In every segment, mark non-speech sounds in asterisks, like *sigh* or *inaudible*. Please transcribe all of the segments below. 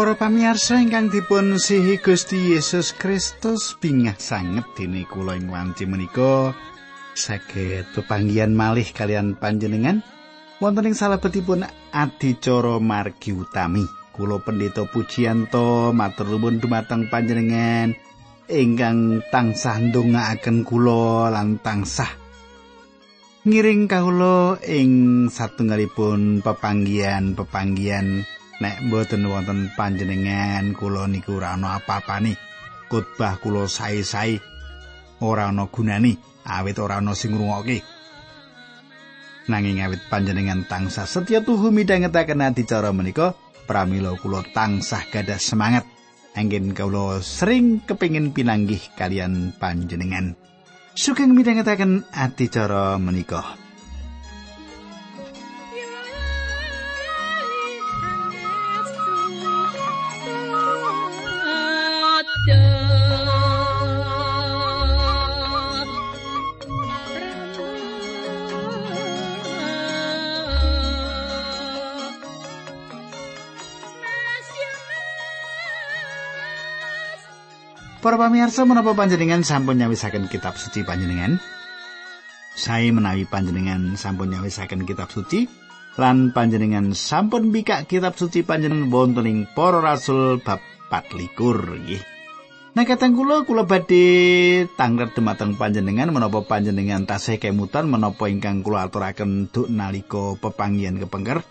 Para pamirsa ingkang dipun sihi Gusti Yesus Kristus bingah sanget dene kula ing wanci menika saged pepanggihan malih kalian panjenengan. Wonten ing salebetipun adicara margi utami kula pendeta pujianto matur nuwun dumateng panjenengan ingkang tansah ndongaaken kula lan tansah ngiring kawula ing satunggalipun pepanggihan-pepanggihan nek mboten wonten panjenengan kula niku ora ana apa-apane. Khotbah kula sae-sae ora ana gunane awit ora ana sing ngrungokke. Nanging awit panjenengan tansah setya tuhu midhangetaken adicara menika pramila kula tansah gadah semangat. Anggen kula sering kepingin pinanggih kalian panjenengan. Sugeng midhangetaken adicara menika Para pamirsa menapa panjenengan sampun nyawisaken kitab suci panjenengan? Saya menawi panjenengan sampun nyawisaken kitab suci lan panjenengan sampun bikak kitab suci panjenengan wonten ing Para Rasul bab 24 nggih. Nah katang kula kula badhe tanglet dumateng panjenengan menapa panjenengan tasih kemutan menapa ingkang kula aturaken duk nalika pepanggihan kepengker.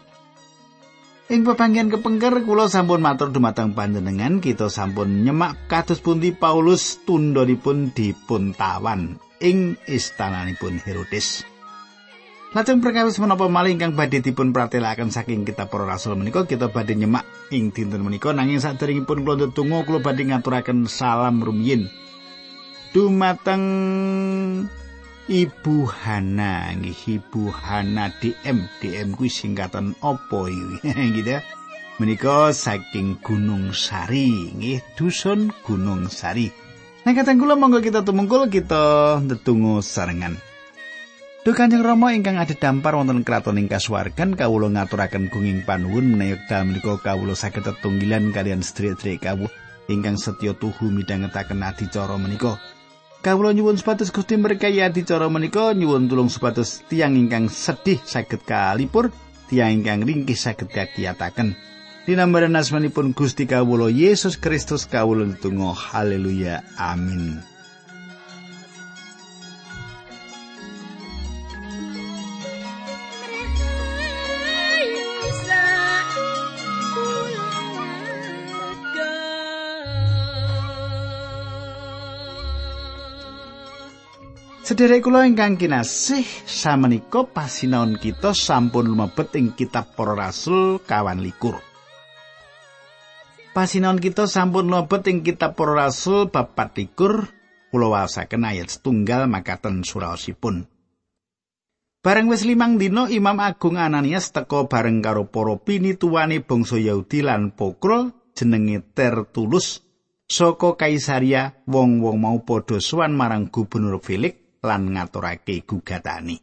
Ing pepanggihan kepengker kula sampun matur dumateng panjenengan. Kita sampun nyemak kados pundi Paulus tundhonipun dipun tawan ing istananipun Herodes. Lajeng perkawis menapa malih ingkang badhe dipun pratelakaken saking kitab para rasul menika kita badhe nyemak ing dinten menika. Nanging saderengipun kula ndedonga kula badhe ngaturaken salam rumiyin dumateng Ibu Hana nggih Ibu Hana DM DM kuwi singkatan apa iki *laughs* gitu menika saking Gunung Sari nggih dusun Gunung Sari. Nah kateng kula monggo kita tumungkul kita ndedonga sarengan. Duh Kanjeng Rama ingkang ada dampar wonten kraton ing kasuwargan kawula ngaturaken gunging panuwun menawi dalem menika kawula saged tetunggilan kalian sedherek-sedherek kawula ingkang setya tuhu midhangetaken adicara menika. Kawula nyuwun supados Gusti berkahi adicara menika nyuwun tulung supados tiang ingkang sedih saged kalipur, tiang ingkang ringkih saged kagiyataken. Dinambaran asmanipun Gusti kawula Yesus Kristus kawula tunggu haleluya amin. Sederek kula ingkang kinasih samenika pasinaon kita sampun lumebet ing kitab Para Rasul kawan likur. Pasinaon kita sampun lumebet ing kitab Para Rasul bab 4 likur kula waosaken ayat setunggal makaten suraosipun. Bareng wis limang dina Imam Agung Ananias teka bareng karo para pinituwane bangsa Yahudi lan Pokro jenenge Tertulus saka Kaisaria wong-wong mau padha sowan marang Gubernur Felix lan ngaturake gugatane.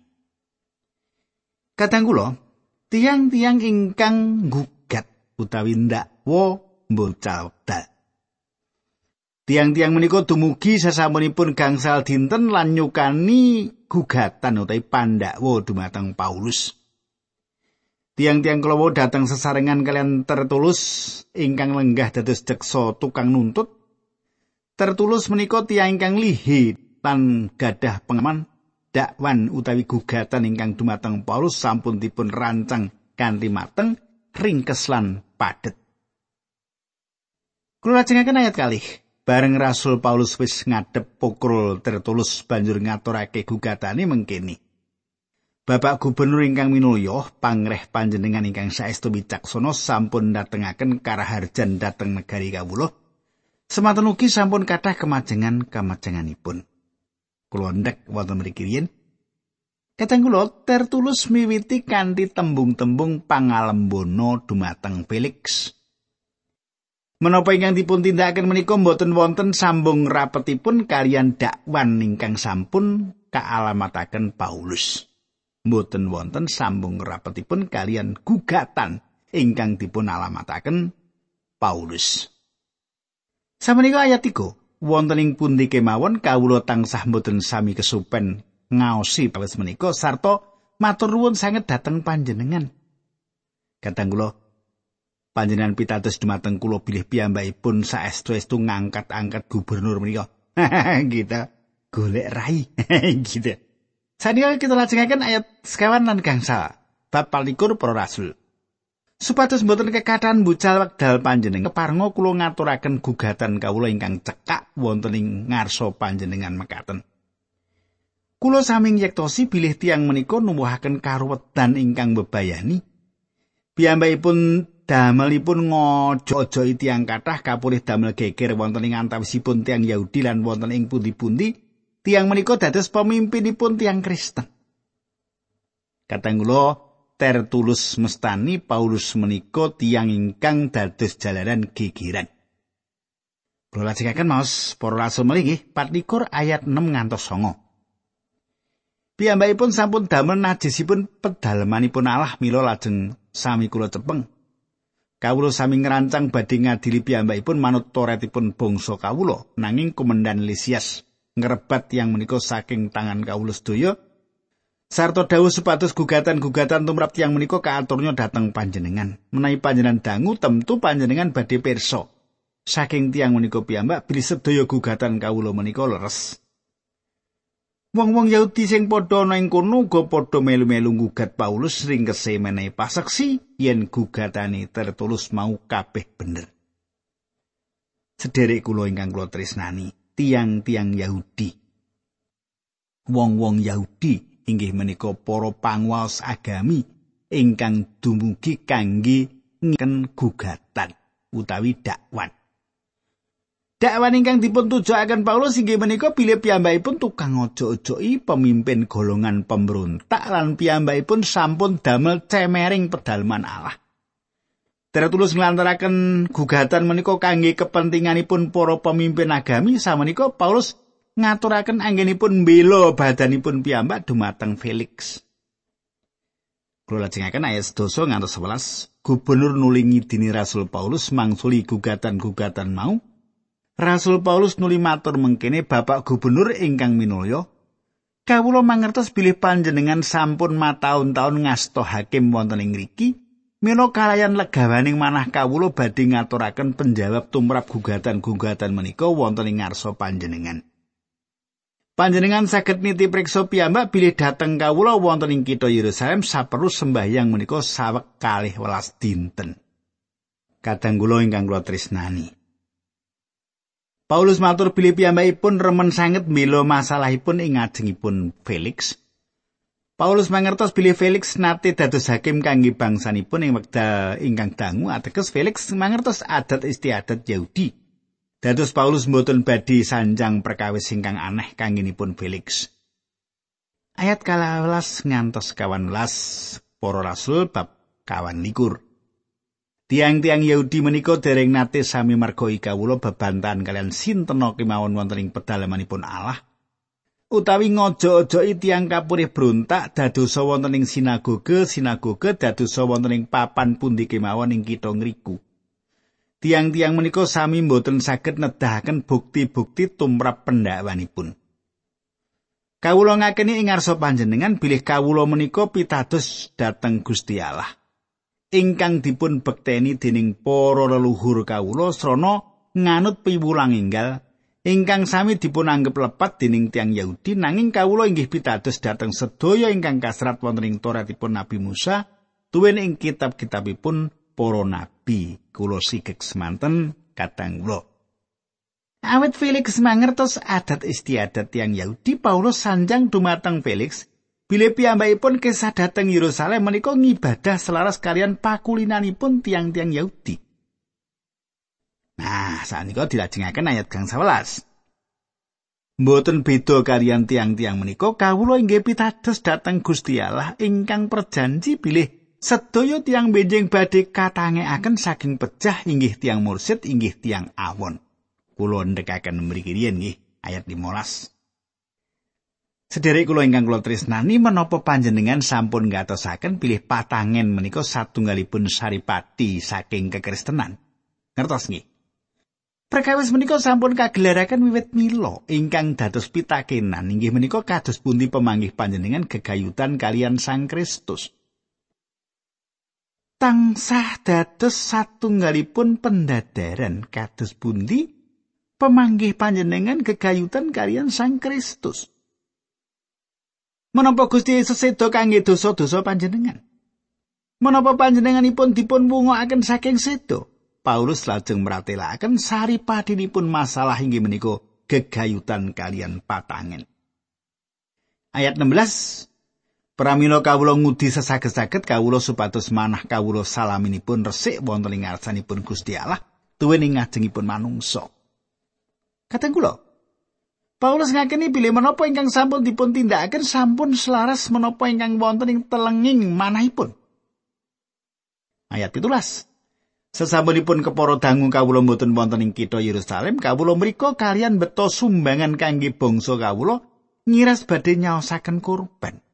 Kadang kula tiang-tiang ingkang gugat utawi ndakwa mbocal dal. Tiang-tiang menika dumugi sasampunipun gangsal dinten lan nyukani gugatan utawi pandakwa dumateng Paulus. Tiang-tiang kelawu datang sesarengan kalian tertulus ingkang lenggah dados jeksa tukang nuntut. Tertulus menika tiang ingkang lihi lan gadah pengaman dakwan utawi gugatan ingkang dumateng Paulus sampun dipun rancang kanthi mateng ringkes lan padet. Kula lajengaken ayat kalih. Bareng Rasul Paulus wis ngadep pokrul tertulus banjur ngaturake gugatane mengkini. Bapak Gubernur ingkang minulya pangreh panjenengan ingkang saestu wicaksana sampun datengaken karaharjan dhateng negari kawula. Semanten ugi sampun kathah kemajengan-kemajenganipun. Kula ndek wonten mriki riyin. Tertulus miwiti kanthi tembung-tembung pangalembono dumateng Felix. Menapa ingkang dipun tindakaken menika mboten wonten sambung rapetipun kalian dakwan ingkang sampun kaalamataken Paulus. Mboten wonten sambung rapetipun kalian gugatan ingkang dipun alamataken Paulus. Sameneika ayat 3, wonten ing pundi kemawon kawula tansah mboten sami kesupen ngaosi pawis menika sarta matur nuwun sanget dhateng panjenengan. Kadang kula panjenengan pitados dumateng kula bilih piyambakipun saestu-estu ngangkat-angkat gubernur menika. *laughs* gitu. Golek rai. *laughs* gitu. Sanika kita lajengaken ayat sekawan lan gangsa. Bab palikur para rasul. Supados mboten kekatan bucal wekdal panjenengan keparenga kula ngaturaken gugatan kawula ingkang cekak wonten ing ngarsa panjenengan mekaten. Kula saming yektosi bilih tiang menika nuwuhaken karuwetan ingkang bebayani. Piyambakipun damelipun ngojo-ojo tiang kathah kapulih damel geger wonten ing antawisipun tiang Yahudi lan wonten ing pundi-pundi tiang menika dados pemimpinipun tiang Kristen. Katang kula Tertulus mestani Paulus menika tiang ingkang dados jalaran gigiran. Kula lajengaken maos para rasul mligi 24 ayat 6 ngantos 9. Piyambakipun sampun damel najisipun pedalamanipun Allah mila lajeng sami kula cepeng. Kawula sami ngerancang badhe ngadili piyambakipun manut toretipun bangsa kawula nanging komandan Lisias ngrebat yang menika saking tangan kawula sedaya Sarto dawuh sepatus gugatan-gugatan tumrap tiang menika kaaturnya dateng panjenengan. Menawi panjenengan dangu tentu panjenengan badhe pirsa. Saking tiang menika piyambak bilih sedaya gugatan kawula menika leres. Wong-wong Yahudi sing padha ana ing kono uga padha melu-melu gugat Paulus ring kese menehi pasaksi yen gugatane tertulus mau kabeh bener. Sederek kula ingkang kula tresnani, tiang-tiang Yahudi. Wong-wong Yahudi inggih menika para panguwas agami ingkang dumugi kangge ngen gugatan utawi dakwan. Dakwan ingkang dipun tujuaken Paulus inggih menika bilih piyambakipun tukang ojo-ojoki pemimpin golongan pemberontak lan piyambakipun sampun damel cemering pedalaman Allah. Tertulus nglantaraken gugatan menika kangge kepentinganipun para pemimpin agami samenika Paulus ngaturaken anggenipun mbela badanipun piyambak dumateng Felix. Kula lajengaken ayat 12 ngantos 11, gubernur nulingi dini Rasul Paulus mangsuli gugatan-gugatan mau. Rasul Paulus nuli matur mengkene Bapak Gubernur ingkang minulya, kawula mangertos bilih panjenengan sampun mataun-taun ngasto hakim wonten ing mriki. Mila kalayan legawaning manah kawula badhe ngaturaken penjawab tumrap gugatan-gugatan menika wonten ing ngarsa panjenengan. Panjenengan saged niti priksa piyambak bilih dhateng kawula wonten ing kitha Yerusalem saperlu sembahyang menika sawek kalih welas dinten. Kadang kula ingkang kula tresnani. Paulus matur bilih piyambakipun remen sanget mila masalahipun ing ngajengipun Felix. Paulus mangertos bilih Felix nate dados hakim kangge bangsanipun ing wekdal ingkang dangu ateges Felix mangertos adat istiadat Yahudi. Dados Paulus mboten badhe sanjang perkawis ingkang aneh kanginipun Felix. Ayat kalawelas ngantos kawan las para rasul bab kawan likur. Tiang-tiang Yahudi menika dereng nate sami margoi kawula bebantan kalian sintena kemawon wonten ing pedalamanipun Allah. Utawi ngojo-ojoki tiang kapurih dadosa wonten ing sinagoge, sinagoge dadosa wonten ing papan pundi kemawon ing kitha ngriku. Tiang-tiang menika sami mboten saged nedahaken bukti-bukti tumrap pendakwanipun. Kawula ngakeni ing ngarsa panjenengan bilih kawula menika pitados dhateng Gusti Allah. Ingkang dipun bekteni dening para leluhur kawula srana nganut piwulang enggal ingkang sami dipun anggap lepat dening tiang Yahudi nanging kawula inggih pitados dhateng sedaya ingkang kasrat wonten ing Toratipun Nabi Musa tuwin ing kitab-kitabipun para nabi kula sikek semanten katang kula awet Felix mangertos adat istiadat yang Yahudi Paulus sanjang dumateng Felix Bilih piyambakipun kesah dateng Yerusalem menika ngibadah selaras kalian pakulinanipun tiang-tiang Yahudi. Nah, saat ini dilajengaken ayat gang 11. Mboten beda kalian tiang-tiang menika kawula inggih pitados dhateng Gusti Allah ingkang perjanji bilih Sedaya tiang benjing badhe katangekaken saking pecah inggih tiang mursid inggih tiang awon. Kula ndekaken mriki riyen nggih ayat 15. Sederek kula ingkang kula tresnani menapa panjenengan sampun ngatosaken pilih patangen menika satunggalipun saripati saking kekristenan. Ngertos nggih? Perkawis menika sampun kagelaraken wiwit mila ingkang dados pitakenan inggih menika kados pundi pemanggih panjenengan gegayutan kalian Sang Kristus. Tangsah dados satunggalipun pendadaran kados pundi pemanggih panjenengan gegayutan kalian Sang Kristus. Menapa Gusti Yesus sedo kangge dosa-dosa panjenengan? Menapa panjenenganipun dipun wungokaken saking sedo? Paulus lajeng meratelaken saripadinipun masalah inggih menika gegayutan kalian patangen. Ayat 16 Pramila kawula ngudi sesaget-saget kawula supados manah kawula salaminipun resik wonten ing ngarsanipun Gusti Allah tuwin ing ngajengipun manungsa. Kateng kula Paulus ngakeni bilih menapa ingkang sampun dipun tindakaken sampun selaras menapa ingkang wonten ing telenging manahipun. Ayat 17 Sesampunipun kepara dangu kawula mboten wonten ing kitha Yerusalem, kawula mriku kalian beto sumbangan kangge bangsa kawula ngiras badhe nyaosaken kurban.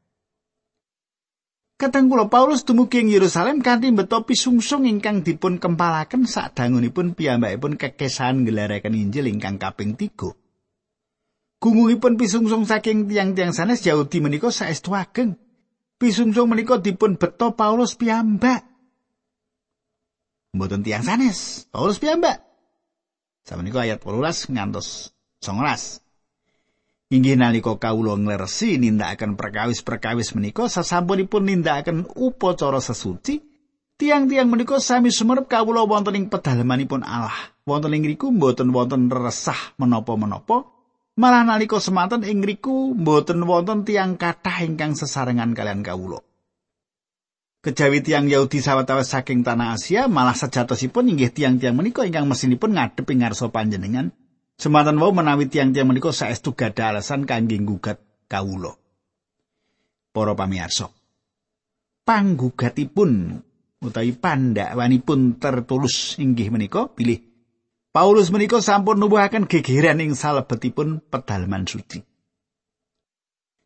Kateng kula Paulus dumugi ing Yerusalem kanthi beto pisungsung ingkang dipun kempalaken sadangunipun piyambakipun kekesahan gelaraken Injil ingkang kaping 3. Gungungipun pisungsung saking tiang-tiang sanes Yahudi menika saestu ageng. Pisungsung menika dipun beto Paulus piyambak. mboten tiang sanes. Paulus piyambak. Samenika ayat 18 ngantos 19. Inggih nalika kawula ngleresi nindakaken perkawis-perkawis menika sasampunipun nindakaken upacara sesuci, tiang-tiang menika sami sumerep kawula wonten ing pedalamanipun Allah. Wonten ing riku mboten wonten resah menapa-menapa, malah nalika semanten ing riku mboten wonten tiang kathah ingkang sesarengan kalian kawula. Kejawi tiang Yahudi sawetawis saking tanah Asia malah sejatosipun inggih tiang-tiang menika ingkang mesinipun ngadhep ing ngarsa panjenengan. Semanten wau menawi tiang-tiang menika saestu gadah alasan kangge nggugat kawula. Para pamirsa. Panggugatipun utawi pandakwanipun tertulus inggih menika pilih Paulus menika sampun nuwuhaken gegeran ing salebetipun pedalaman suci.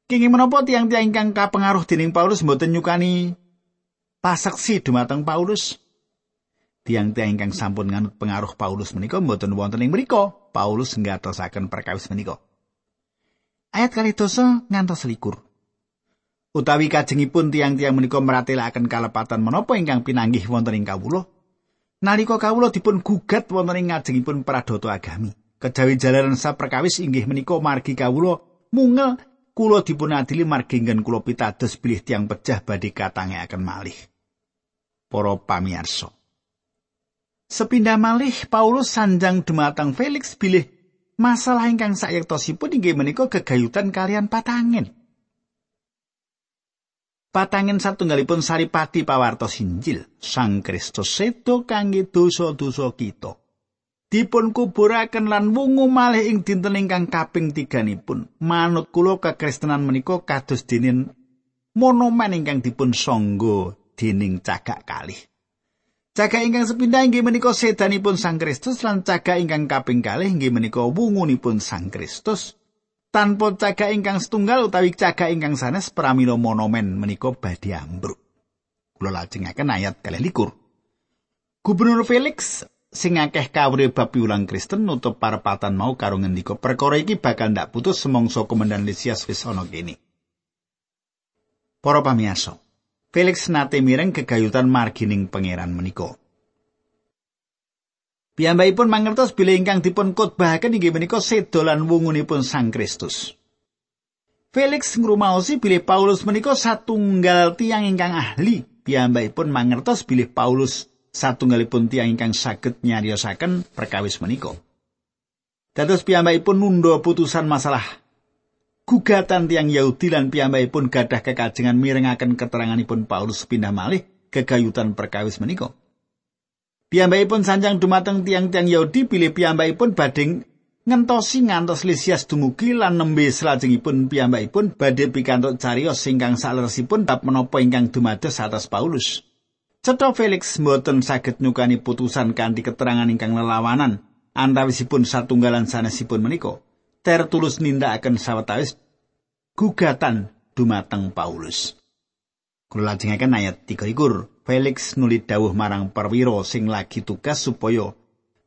Kenging menapa tiang-tiang ingkang kapengaruh dening Paulus mboten nyukani pasaksi dumateng Paulus. Tiang-tiang ingkang sampun nganut pengaruh Paulus menika mboten wonten ing mriku. Paulus nggatosaken perkawis menika. Ayat kali dosa ngantos likur. Utawi kajengipun tiang-tiang menika meratelaken kalepatan menapa ingkang pinanggih wonten ing kawula. Nalika kawula dipun gugat wonten ing ngajengipun pradata agami. Kejawi jalaran saperkawis inggih menika margi kawula mungel kula dipun adili margi nggen kula pitados bilih tiang pecah badhe katangeaken malih. para pamirsa. Sepindah malih Paulus sanjang dumateng Felix bilih masalah ingkang sayektosipun inggih menika gegayutan kalian patangen. Patangen satunggalipun saripati pawartos Injil, Sang Kristus sedo kangge dosa-dosa kita. Dipun kuburaken lan wungu malih ing dinten ingkang kaping tiganipun. Manut kula kekristenan menika kados dinin monumen ingkang dipun sangga dening cagak kalih. Cagak ingkang sepindah inggih menika sedanipun Sang Kristus lan cagak ingkang kaping kalih inggih menika wungunipun Sang Kristus. Tanpa cagak ingkang setunggal utawi cagak ingkang sanes pramila monumen menika badhe ambruk. Kula lajengaken ayat kalih likur. Gubernur Felix sing akeh kawruh bab piulang Kristen nutup parepatan mau karo ngendika perkara iki bakal ndak putus semongso komandan Lisias wis ana kene. Para pamirsa, Felix nate mireng kegayutan margining pangeran menika. Piyambakipun mangertos bilih ingkang dipun khotbahaken inggih menika sedolan wungunipun Sang Kristus. Felix ngrumaosi bilih Paulus menika satunggal tiang ingkang ahli. Piyambakipun mangertos bilih Paulus satunggalipun tiang ingkang saged nyariosaken perkawis menika. Dados piyambakipun nunda putusan masalah gugatan tiang Yahudi lan piyambakipun gadah kekajengan mirengaken keteranganipun Paulus pindah malih kegayutan perkawis menika. Piyambakipun sanjang dumateng tiang-tiang Yahudi pilih piyambakipun badhe ngentosi ngantos Lisias dumugi lan nembe salajengipun piyambakipun badhe pikantuk cariyos singkang saleresipun tap menapa ingkang dumados atas Paulus. Cetha Felix mboten saged nyukani putusan kanthi keterangan ingkang lelawanan antawisipun satunggalan sanesipun menika. Tertulus nindakaken sawetawis gugatan dumateng Paulus. Kula lajengaken ayat 3 ikur. Felix nuli dawuh marang perwira sing lagi tugas supaya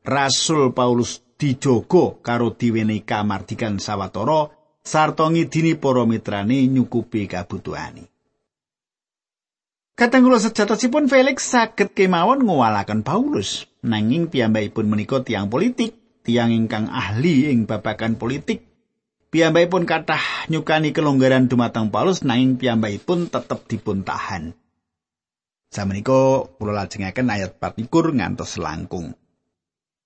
Rasul Paulus dijogo karo diwenehi kamardikan sawetara sarta ngidini para mitrane nyukupi kabutuhane. Katanggulo sejatosipun Felix saged kemawon ngowalaken Paulus, nanging piyambakipun menika tiang politik, tiang ingkang ahli ing babagan politik. Piyambakipun kathah nyukani kelonggaran dumateng Paulus nanging piyambakipun tetep dipun tahan. Samenika kula lajengaken ayat 24 ngantos langkung.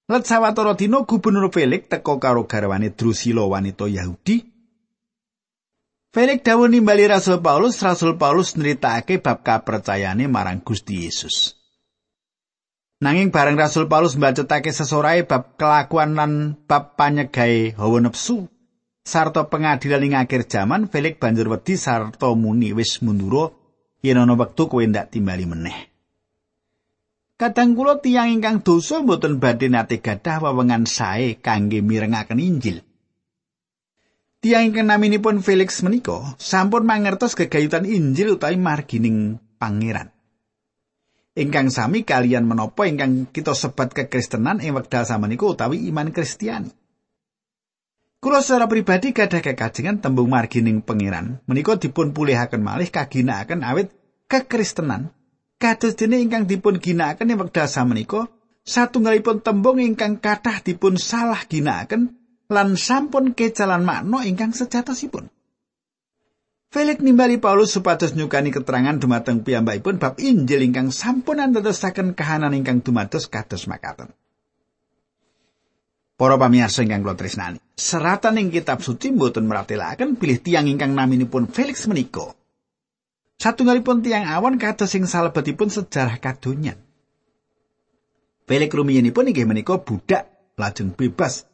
Let sawetara dina Gubernur Felix teka karo garwane Drusila wanita Yahudi Felix dawuh nimbali Rasul Paulus, Rasul Paulus nritakake bab kapercayane marang Gusti Yesus. Nanging bareng Rasul Paulus mbacetake sesorae bab kelakuan lan bab panyegae hawa nepsu sarta pengadilan ing akhir jaman, Felix banjur wedi sarta muni wis mundura yen ana wektu kowe ndak timbali meneh. Kadang kula tiyang ingkang dosa mboten badhe nate gadah wewengan sae kangge mirengaken Injil. Tiang ingkang naminipun Felix menika sampun mangertos gegayutan Injil utawi margining pangeran. Ingkang sami kalian menapa ingkang kita sebat kekristenan ing wekdal samenika utawi iman Kristiani. Kula secara pribadi gadah kekajengan tembung margining pangeran menika dipun pulihaken malih kaginakaken awit kekristenan kados dene ingkang dipun ginakaken ing wekdal samenika satunggalipun tembung ingkang kathah dipun salah ginakaken lan sampun kecalan makna ingkang sejatosipun. Felix nimbali Paulus supados nyukani keterangan dumateng piyambakipun bab Injil ingkang sampun andadosaken kahanan ingkang dumados kados makaten. Para pamirsa ingkang kula tresnani, seratan ing kitab suci mboten meratelaken pilih tiang ingkang naminipun Felix menika. Satunggalipun tiang awan kados sing salebetipun sejarah kadonyan. Felix rumiyenipun inggih menika budak lajeng bebas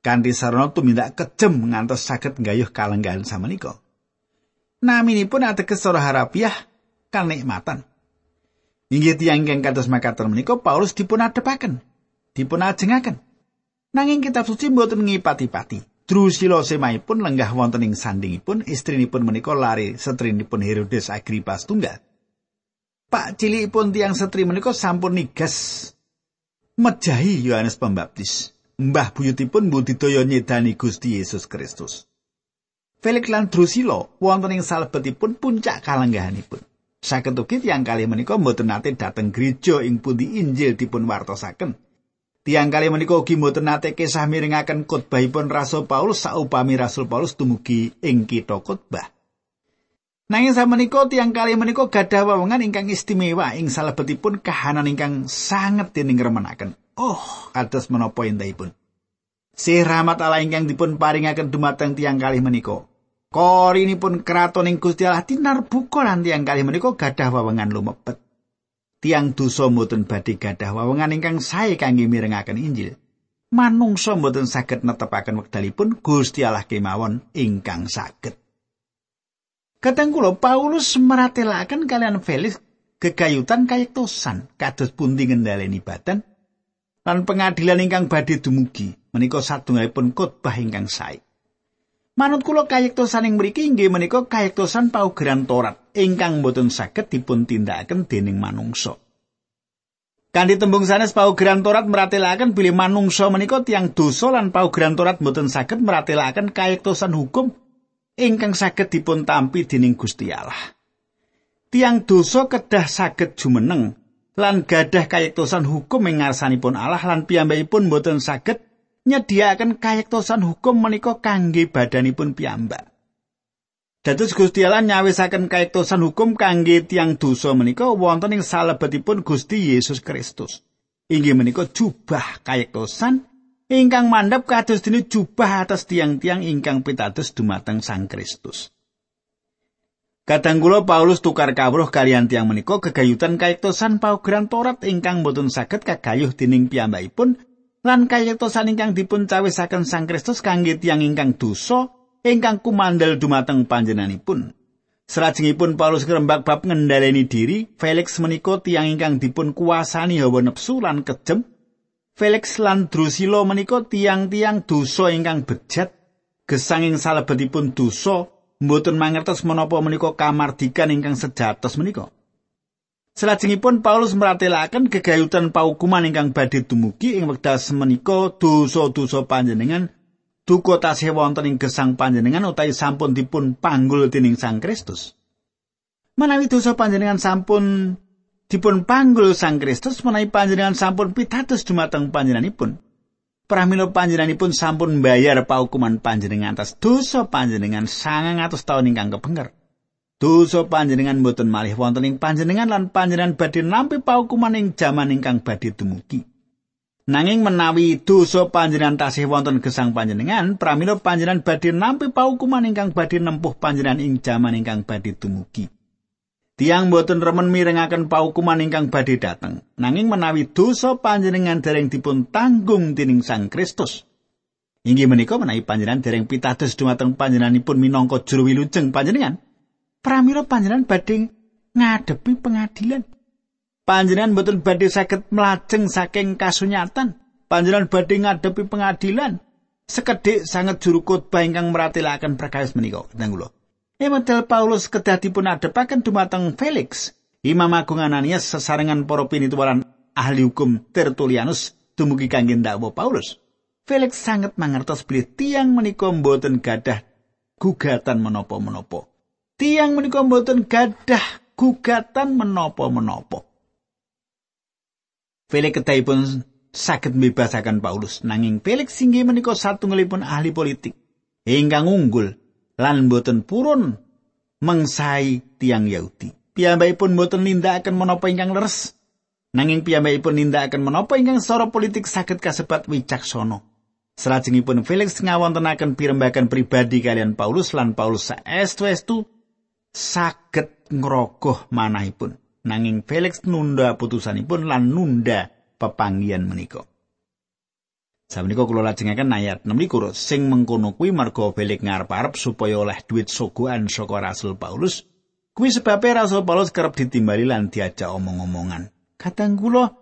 kanthi sarana tumindak kejem ngantos saged nggayuh kalenggahan samenika. Naminipun ateges cara harapiah kanikmatan. Inggih tiyang ingkang kados makaten menika Paulus dipun adepaken, dipun ajengaken. Nanging kitab suci mboten ngipati-pati. Drusila semaipun lenggah wonten ing sandingipun istrinipun menika lari setrinipun Herodes Agrippa tunggal. Pak cilikipun tiang setri menika sampun nigas mejahi Yohanes Pembaptis. mbah buyutipun budidaya nyedani Gusti Yesus Kristus. Felix lan Drusilla wonten ing salebetipun puncak kalenggahanipun. Saged ugi tiyang kalih menika mboten nate dhateng gereja ing pundi Injil dipun wartosaken. Tiang kali menika ugi mboten nate kisah miringaken khotbahipun Rasul Paulus saupami Rasul Paulus tumugi ing kita khotbah. Nanging samenika tiang kali menika gadah wewengan ingkang istimewa ing salebetipun kahanan ingkang sanget dening remenaken. Oh, kados menapa entahipun. Si rahmat Allah ingkang dipun paringaken dumateng tiang kalih menika. Korinipun kraton ing Gusti Allah tinar buka lan tiang kalih menika gadah wawengan lumebet. Tiang dosa mboten badhe gadah wawengan ingkang sae kangge mirengaken Injil. Manungsa mboten saged netepaken wekdalipun Gusti Allah kemawon ingkang saged. Kadang kula Paulus meratelaken kalian Felix gegayutan kayektosan kados pundi ngendhaleni badan lan pengadilan ingkang badhe dumugi menika satunggalipun khotbah ingkang sae. Manut kula kayektosan ing mriki inggih menika kayektosan paugeran Torat ingkang boten saged dipun tindakaken dening manungsa. Kanthi tembung sanes paugeran Torat meratelaken bilih manungsa menika tiang dosa lan paugeran Torat boten saged meratelaken kayektosan hukum ingkang saged dipun tampi dening Gusti Allah. Tiang dosa kedah saged jumeneng lan gadah kayektosan hukum ing ngarsanipun Allah lan piyambakipun boten saged nyediakaken kayektosan hukum menika kangge badanipun piyambak. Dados Gusti Allah nyawisaken kayektosan hukum kangge tiang dosa menika wonten ing salebetipun Gusti Yesus Kristus. Inggih menika jubah kayektosan ingkang mandhap kados dene jubah atas tiang-tiang ingkang pitados dumateng Sang Kristus. Kadang Paulus tukar kawruh kalian tiang menika kegayutan kayektosan paugeran Torat ingkang boten saged kagayuh dening piyambakipun lan kayektosan ingkang dipun cawisaken Sang Kristus kangge tiang ingkang dosa ingkang kumandel dumateng panjenenganipun. Serajengipun Paulus ngrembak bab ngendhaleni diri, Felix menika tiang ingkang dipun kuasani hawa nepsu lan kejem. Felix lan Drusilla menika tiang-tiang dosa ingkang bejat gesanging salebetipun dosa mboten mangertos menapa menika kamardikan ingkang sejatos menika. Salajengipun Paulus meratelaken gegayutan paukuman ingkang badhe dumugi ing wekdal semenika dosa-dosa panjenengan duka tasih wonten ing gesang panjenengan utawi sampun dipun panggul dening Sang Kristus. Menawi dosa panjenengan sampun dipun panggul Sang Kristus menawi panjenengan sampun pitados dumateng panjenenganipun. Pramila panjenenganipun sampun mbayar paukuman panjenengan atas dosa panjenengan sangang atus tahun ingkang kepengker. Dosa panjenengan boten malih wonten ing panjenengan lan panjenengan badhe nampi paukuman ing jaman ingkang badhe dumugi. Nanging menawi dosa panjenengan tasih wonten gesang panjenengan, pramila panjenengan badhe nampi paukuman ingkang badhe nempuh panjenengan ing jaman ingkang badhe dumugi. Tiang boten remen mirengaken paukuman ingkang badhe dateng. Nanging menawi dosa panjenengan dereng dipun tanggung dening Sang Kristus, Inggih menika menawi panjenengan dereng pitados dumateng panjenenganipun minangka juru wilujeng panjenengan, pramila panjenengan badhe ngadepi pengadilan. Panjenengan boten badhe saged mlajeng saking kasunyatan. Panjenengan badhe ngadepi pengadilan. Sekedhik sanget juru khotbah ingkang meratelaken perkawis menika. Kadang kula. Emodel Paulus kedah dipun adepaken dumateng Felix, Imam Agung Ananias sesarengan para pinituwaran ahli hukum Tertulianus dumugi kangge ndakwa Paulus. Felix sangat mangertos bilih tiang menika mboten gadah gugatan menapa-menapa. Tiang menika mboten gadah gugatan menapa-menapa. Felix kedahipun saged mbebasaken Paulus nanging Felix inggih menika satunggalipun ahli politik ingkang unggul lan mboten purun mengsai tiang Yahudi. Piyambakipun mboten nindakaken menapa ingkang leres nanging piyambakipun nindakaken menapa ingkang secara politik saged kasebat wicaksana. Salajengipun Felix ngawontenaken pirembagan pribadi kalian Paulus lan Paulus saestu-estu saged ngrogoh manahipun. Nanging Felix nunda putusanipun lan nunda pepanggian menika. Sabenika kula lajengaken ayat 16 sing mengkono kuwi merga Felix ngarep-arep supaya oleh duit sogoan saka Rasul Paulus kuwi sebabe Rasul Paulus kerep ditimbali lan diajak omong-omongan. Kadang kula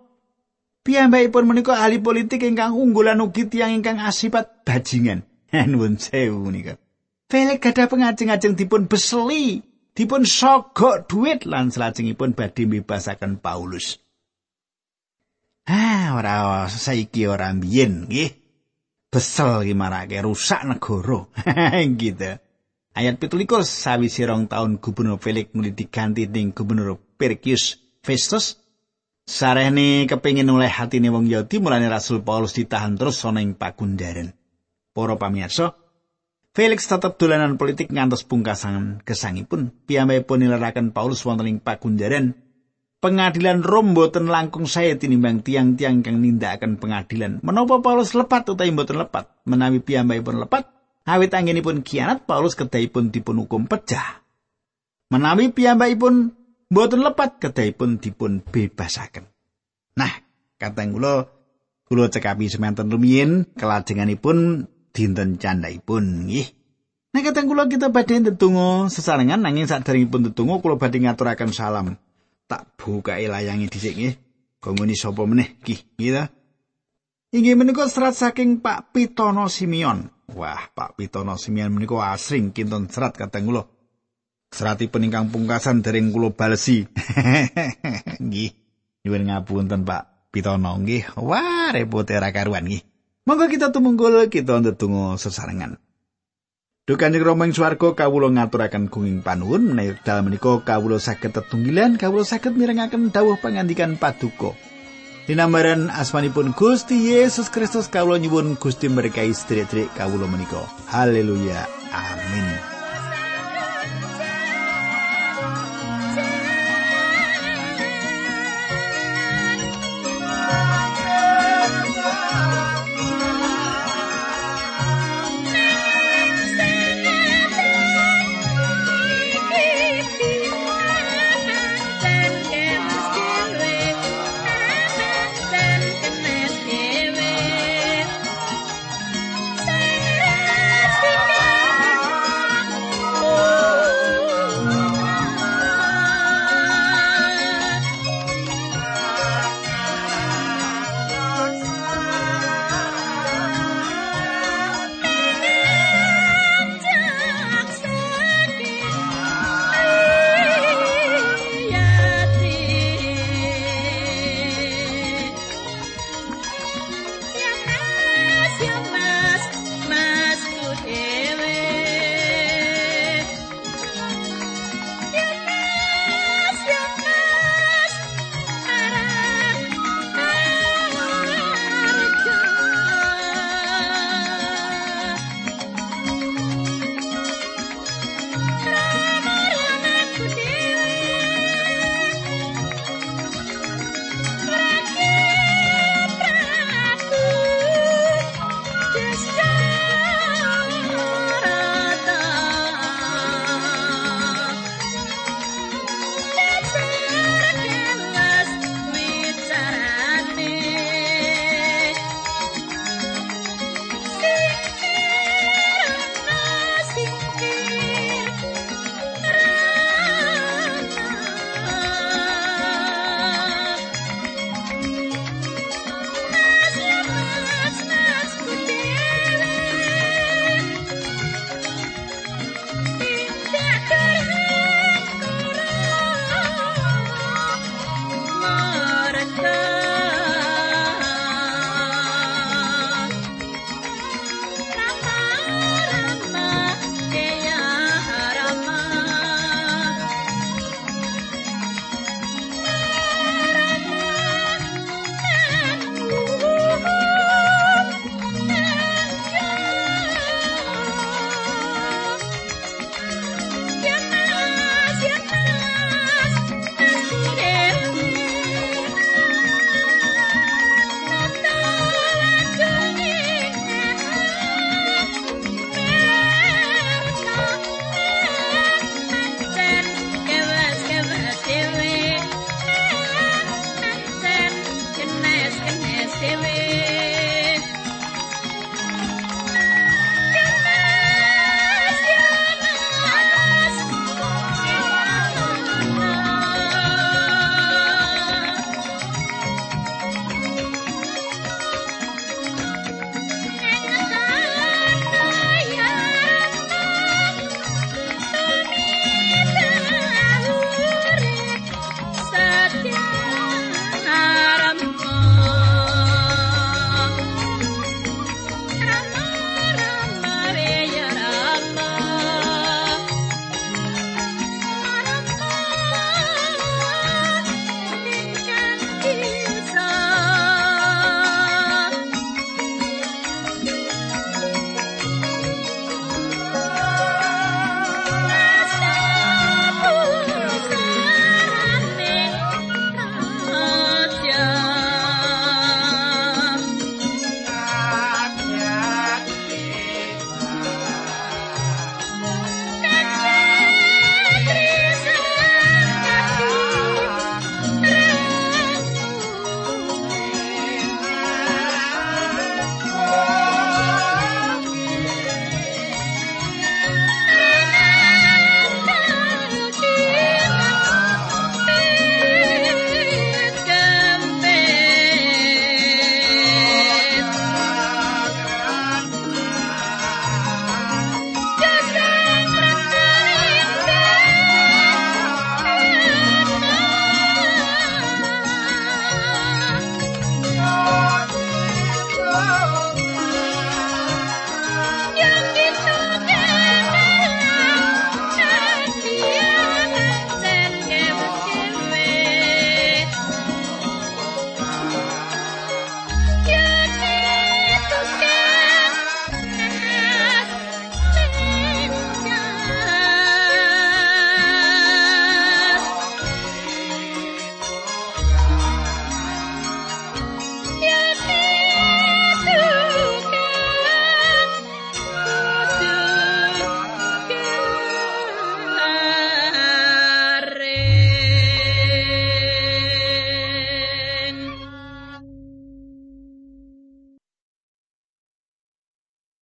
piyambakipun menika ahli politik ingkang unggulan ugi tiyang ingkang asipat bajingan. *laughs* Nuwun sewu menika. Felix gadah pengajeng-ajeng dipun beseli dipun sogok duit lan salajengipun badhe mbebasaken Paulus. Ah, ora saiki ora mbiyen nggih. Besel iki marake rusak negara. *laughs* gitu. Ayat 17 sawise rong taun Gubernur Felix mulai diganti ning Gubernur Perkius Festus. Sarehne kepingin oleh hatine wong Yahudi mulane Rasul Paulus ditahan terus ana ing pakundaran. Para pamirsa, Felix tetap dolanan politik ngantos pungkasan gesangipun. Piyambakipun nilaraken Paulus wonten ing pakunjaran. Pengadilan Rom boten langkung saya tinimbang tiang-tiang kang nindakaken pengadilan. Menapa Paulus lepat utawi boten lepat? Menawi piyambakipun lepat, awit anggenipun kianat Paulus kedahipun dipun hukum pecah. Menawi piyambakipun boten lepat kedahipun dipun bebasaken. Nah, kateng kula kula cekapi semanten rumiyin kelajenganipun dinten candhaipun nggih. Nek kateng kula kita badhe ndedonga sesarengan nanging saderengipun ndedonga kula badhe ngaturaken salam. Tak bukae layange dhisik nggih. Gongoni sapa meneh iki nggih Inggih menika serat saking Pak Pitono Simeon. Wah, Pak Pitono Simeon menika asring kinten serat kateng kula. Seratipun ingkang pungkasan dereng kula balesi. *laughs* nggih. Nyuwun ngapunten Pak Pitono nggih. Wah, repot era karuan nggih. Monggo kita tumunggul kita ndedonga sesarengan. Duh Kanjeng Rama ing swarga kawula ngaturaken gunging panuwun menawi dalem menika kawula saged tetunggilan kawula saged mirengaken dawuh pangandikan paduka. Dinambaran asmanipun Gusti Yesus Kristus kawula nyuwun Gusti berkahi sedherek-sedherek kawula menika. Haleluya. Amin.